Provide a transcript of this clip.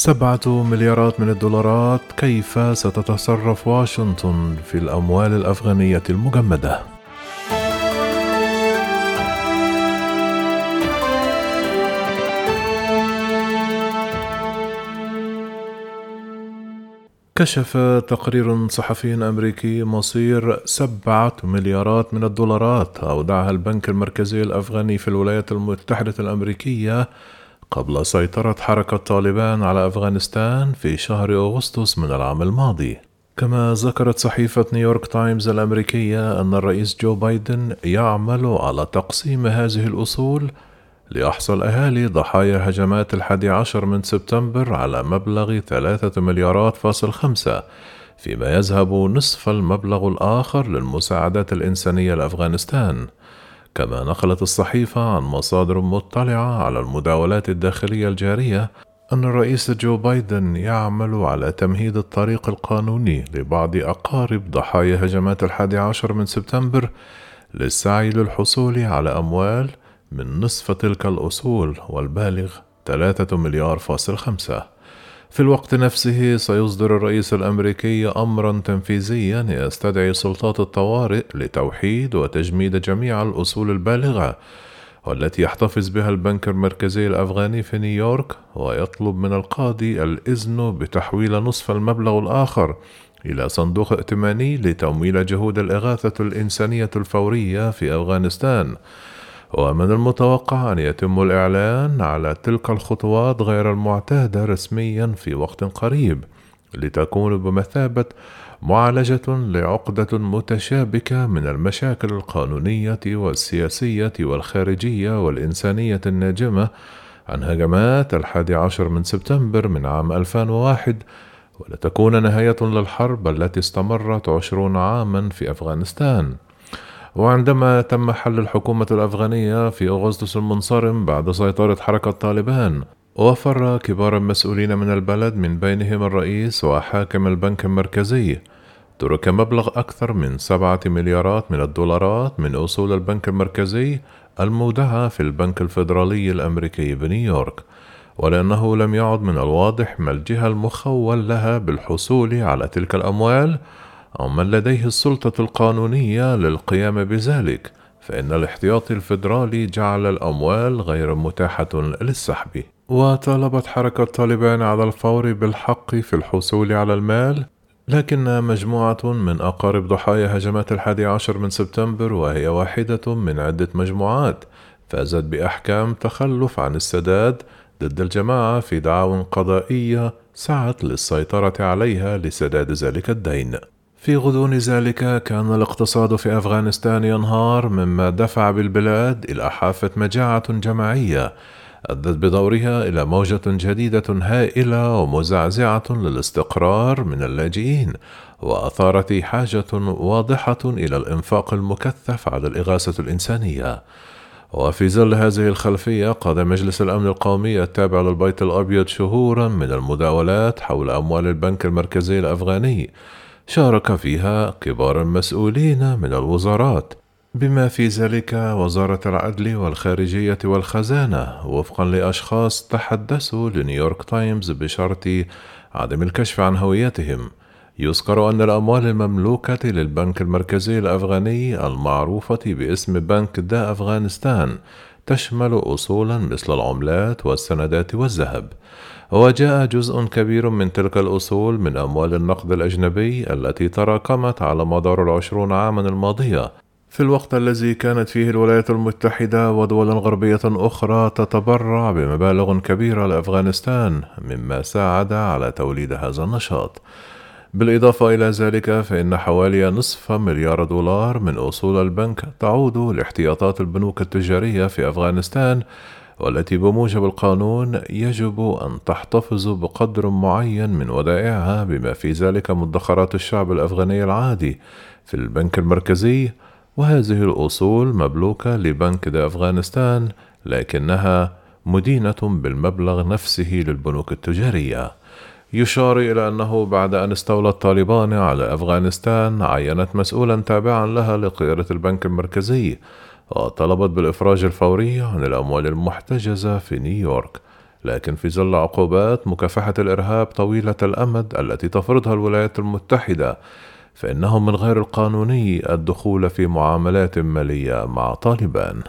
سبعة مليارات من الدولارات كيف ستتصرف واشنطن في الأموال الأفغانية المجمدة؟ كشف تقرير صحفي أمريكي مصير سبعة مليارات من الدولارات أودعها البنك المركزي الأفغاني في الولايات المتحدة الأمريكية قبل سيطرة حركة طالبان على أفغانستان في شهر أغسطس من العام الماضي. كما ذكرت صحيفة نيويورك تايمز الأمريكية أن الرئيس جو بايدن يعمل على تقسيم هذه الأصول ليحصل أهالي ضحايا هجمات الحادي عشر من سبتمبر على مبلغ ثلاثة مليارات فاصل خمسة فيما يذهب نصف المبلغ الآخر للمساعدات الإنسانية لأفغانستان. كما نقلت الصحيفة عن مصادر مطلعة على المداولات الداخلية الجارية أن الرئيس جو بايدن يعمل على تمهيد الطريق القانوني لبعض أقارب ضحايا هجمات الحادي عشر من سبتمبر للسعي للحصول على أموال من نصف تلك الأصول والبالغ ثلاثة مليار فاصل خمسة. في الوقت نفسه سيصدر الرئيس الأمريكي أمرا تنفيذيا يستدعي سلطات الطوارئ لتوحيد وتجميد جميع الأصول البالغة والتي يحتفظ بها البنك المركزي الأفغاني في نيويورك ويطلب من القاضي الإذن بتحويل نصف المبلغ الآخر إلى صندوق ائتماني لتمويل جهود الإغاثة الإنسانية الفورية في أفغانستان. ومن المتوقع أن يتم الإعلان على تلك الخطوات غير المعتادة رسميا في وقت قريب لتكون بمثابة معالجة لعقدة متشابكة من المشاكل القانونية والسياسية والخارجية والإنسانية الناجمة. عن هجمات الحادي عشر من سبتمبر من عام 2001 ولتكون نهاية للحرب التي استمرت عشرون عاما في أفغانستان. وعندما تم حل الحكومة الأفغانية في أغسطس المنصرم بعد سيطرة حركة طالبان وفر كبار المسؤولين من البلد من بينهم الرئيس وحاكم البنك المركزي. ترك مبلغ أكثر من سبعة مليارات من الدولارات من أصول البنك المركزي المودعة في البنك الفيدرالي الأمريكي بنيويورك ولأنه لم يعد من الواضح ما الجهة المخول لها بالحصول على تلك الأموال أو من لديه السلطة القانونية للقيام بذلك فإن الاحتياطي الفيدرالي جعل الأموال غير متاحة للسحب. وطالبت حركة طالبان على الفور بالحق في الحصول على المال لكن مجموعة من أقارب ضحايا هجمات الحادي عشر من سبتمبر وهي واحدة من عدة مجموعات فازت بأحكام تخلف عن السداد ضد الجماعة في دعاو قضائية سعت للسيطرة عليها لسداد ذلك الدين. في غضون ذلك كان الاقتصاد في أفغانستان ينهار مما دفع بالبلاد إلى حافة مجاعة جماعية أدت بدورها إلى موجة جديدة هائلة ومزعزعة للاستقرار من اللاجئين وأثارت حاجة واضحة إلى الإنفاق المكثف على الإغاثة الإنسانية. وفي ظل هذه الخلفية قاد مجلس الأمن القومي التابع للبيت الأبيض شهورا من المداولات حول أموال البنك المركزي الأفغاني شارك فيها كبار المسؤولين من الوزارات بما في ذلك وزارة العدل والخارجية والخزانة وفقا لأشخاص تحدثوا لنيويورك تايمز بشرط عدم الكشف عن هويتهم. يذكر أن الأموال المملوكة للبنك المركزي الأفغاني المعروفة باسم بنك دا أفغانستان تشمل أصولا مثل العملات والسندات والذهب. وجاء جزء كبير من تلك الأصول من أموال النقد الأجنبي التي تراكمت على مدار العشرون عاما الماضية. في الوقت الذي كانت فيه الولايات المتحدة ودول غربية أخرى تتبرع بمبالغ كبيرة لأفغانستان مما ساعد على توليد هذا النشاط. بالإضافة إلى ذلك فإن حوالي نصف مليار دولار من أصول البنك تعود لاحتياطات البنوك التجارية في أفغانستان والتي بموجب القانون يجب أن تحتفظ بقدر معين من ودائعها بما في ذلك مدخرات الشعب الأفغاني العادي في البنك المركزي وهذه الأصول مملوكة لبنك دا أفغانستان لكنها مدينة بالمبلغ نفسه للبنوك التجارية. يشار إلى أنه بعد أن استولت طالبان على أفغانستان عينت مسؤولا تابعا لها لقيادة البنك المركزي وطلبت بالإفراج الفوري عن الأموال المحتجزة في نيويورك لكن في ظل عقوبات مكافحة الإرهاب طويلة الأمد التي تفرضها الولايات المتحدة فإنه من غير القانوني الدخول في معاملات مالية مع طالبان.